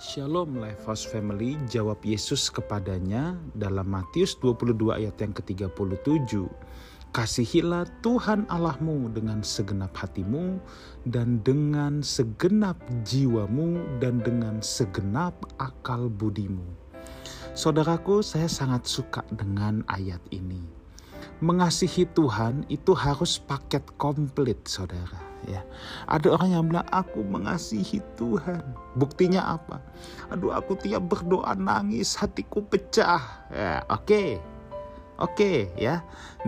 Shalom Lifehouse Family, jawab Yesus kepadanya dalam Matius 22 ayat yang ke-37. Kasihilah Tuhan Allahmu dengan segenap hatimu dan dengan segenap jiwamu dan dengan segenap akal budimu. Saudaraku, saya sangat suka dengan ayat ini. Mengasihi Tuhan itu harus paket komplit, saudara ya. Ada orang yang bilang aku mengasihi Tuhan. Buktinya apa? Aduh aku tiap berdoa nangis, hatiku pecah. Ya, oke. Okay. Oke okay, ya,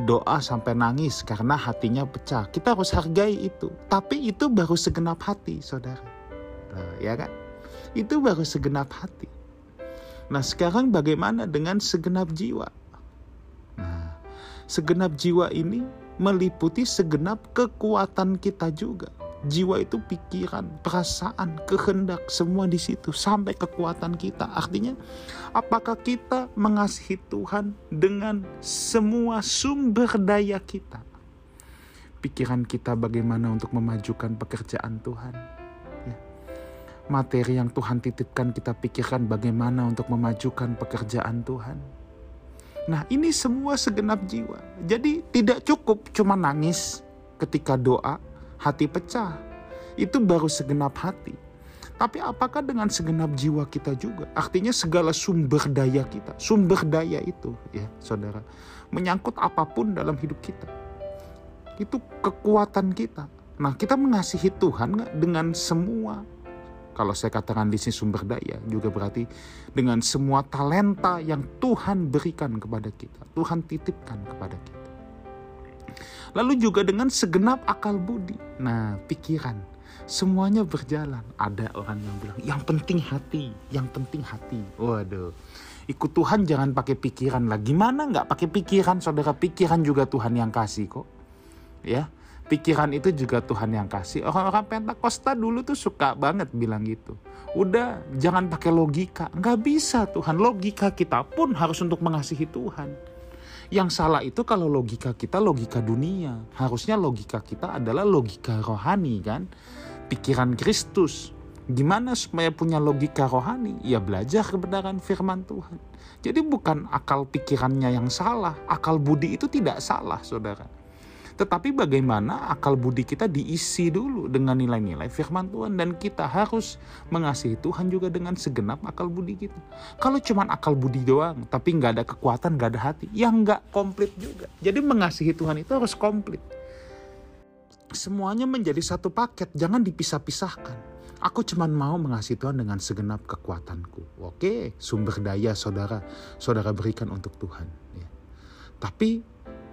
doa sampai nangis karena hatinya pecah. Kita harus hargai itu. Tapi itu baru segenap hati, saudara. Nah, ya kan? Itu baru segenap hati. Nah sekarang bagaimana dengan segenap jiwa? Nah, segenap jiwa ini meliputi segenap kekuatan kita juga. Jiwa itu pikiran, perasaan, kehendak, semua di situ sampai kekuatan kita. Artinya, apakah kita mengasihi Tuhan dengan semua sumber daya kita? Pikiran kita bagaimana untuk memajukan pekerjaan Tuhan? Ya. Materi yang Tuhan titipkan kita pikirkan bagaimana untuk memajukan pekerjaan Tuhan Nah, ini semua segenap jiwa. Jadi tidak cukup cuma nangis ketika doa, hati pecah. Itu baru segenap hati. Tapi apakah dengan segenap jiwa kita juga? Artinya segala sumber daya kita. Sumber daya itu ya saudara. Menyangkut apa pun dalam hidup kita. Itu kekuatan kita. Nah kita mengasihi Tuhan dengan semua kalau saya katakan di sini sumber daya juga berarti dengan semua talenta yang Tuhan berikan kepada kita, Tuhan titipkan kepada kita. Lalu juga dengan segenap akal budi. Nah, pikiran semuanya berjalan. Ada orang yang bilang, yang penting hati, yang penting hati. Waduh, ikut Tuhan jangan pakai pikiran lah. Gimana nggak pakai pikiran, saudara? Pikiran juga Tuhan yang kasih kok. Ya, pikiran itu juga Tuhan yang kasih. Orang-orang Pentakosta dulu tuh suka banget bilang gitu. Udah jangan pakai logika. Nggak bisa Tuhan. Logika kita pun harus untuk mengasihi Tuhan. Yang salah itu kalau logika kita logika dunia. Harusnya logika kita adalah logika rohani kan. Pikiran Kristus. Gimana supaya punya logika rohani? Ya belajar kebenaran firman Tuhan. Jadi bukan akal pikirannya yang salah. Akal budi itu tidak salah saudara tetapi bagaimana akal budi kita diisi dulu dengan nilai-nilai firman Tuhan dan kita harus mengasihi Tuhan juga dengan segenap akal budi kita. Kalau cuma akal budi doang, tapi nggak ada kekuatan, nggak ada hati, yang nggak komplit juga. Jadi mengasihi Tuhan itu harus komplit. Semuanya menjadi satu paket, jangan dipisah-pisahkan. Aku cuma mau mengasihi Tuhan dengan segenap kekuatanku. Oke, sumber daya saudara, saudara berikan untuk Tuhan. Ya. Tapi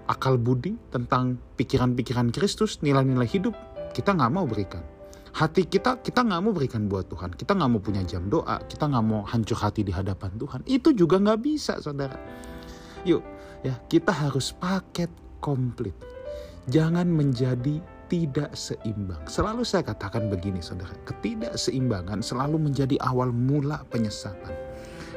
akal budi, tentang pikiran-pikiran Kristus, nilai-nilai hidup, kita nggak mau berikan. Hati kita, kita nggak mau berikan buat Tuhan. Kita nggak mau punya jam doa. Kita nggak mau hancur hati di hadapan Tuhan. Itu juga nggak bisa, saudara. Yuk, ya kita harus paket komplit. Jangan menjadi tidak seimbang. Selalu saya katakan begini, saudara. Ketidakseimbangan selalu menjadi awal mula penyesatan.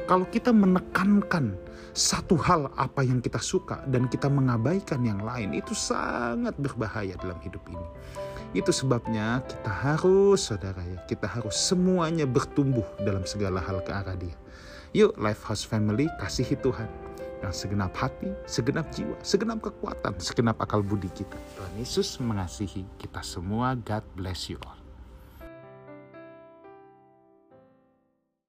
Kalau kita menekankan satu hal apa yang kita suka dan kita mengabaikan yang lain itu sangat berbahaya dalam hidup ini. Itu sebabnya kita harus, saudara ya, kita harus semuanya bertumbuh dalam segala hal ke arah dia. Yuk Lifehouse Family kasihi Tuhan yang segenap hati, segenap jiwa, segenap kekuatan, segenap akal budi kita. Tuhan Yesus mengasihi kita semua. God bless you all.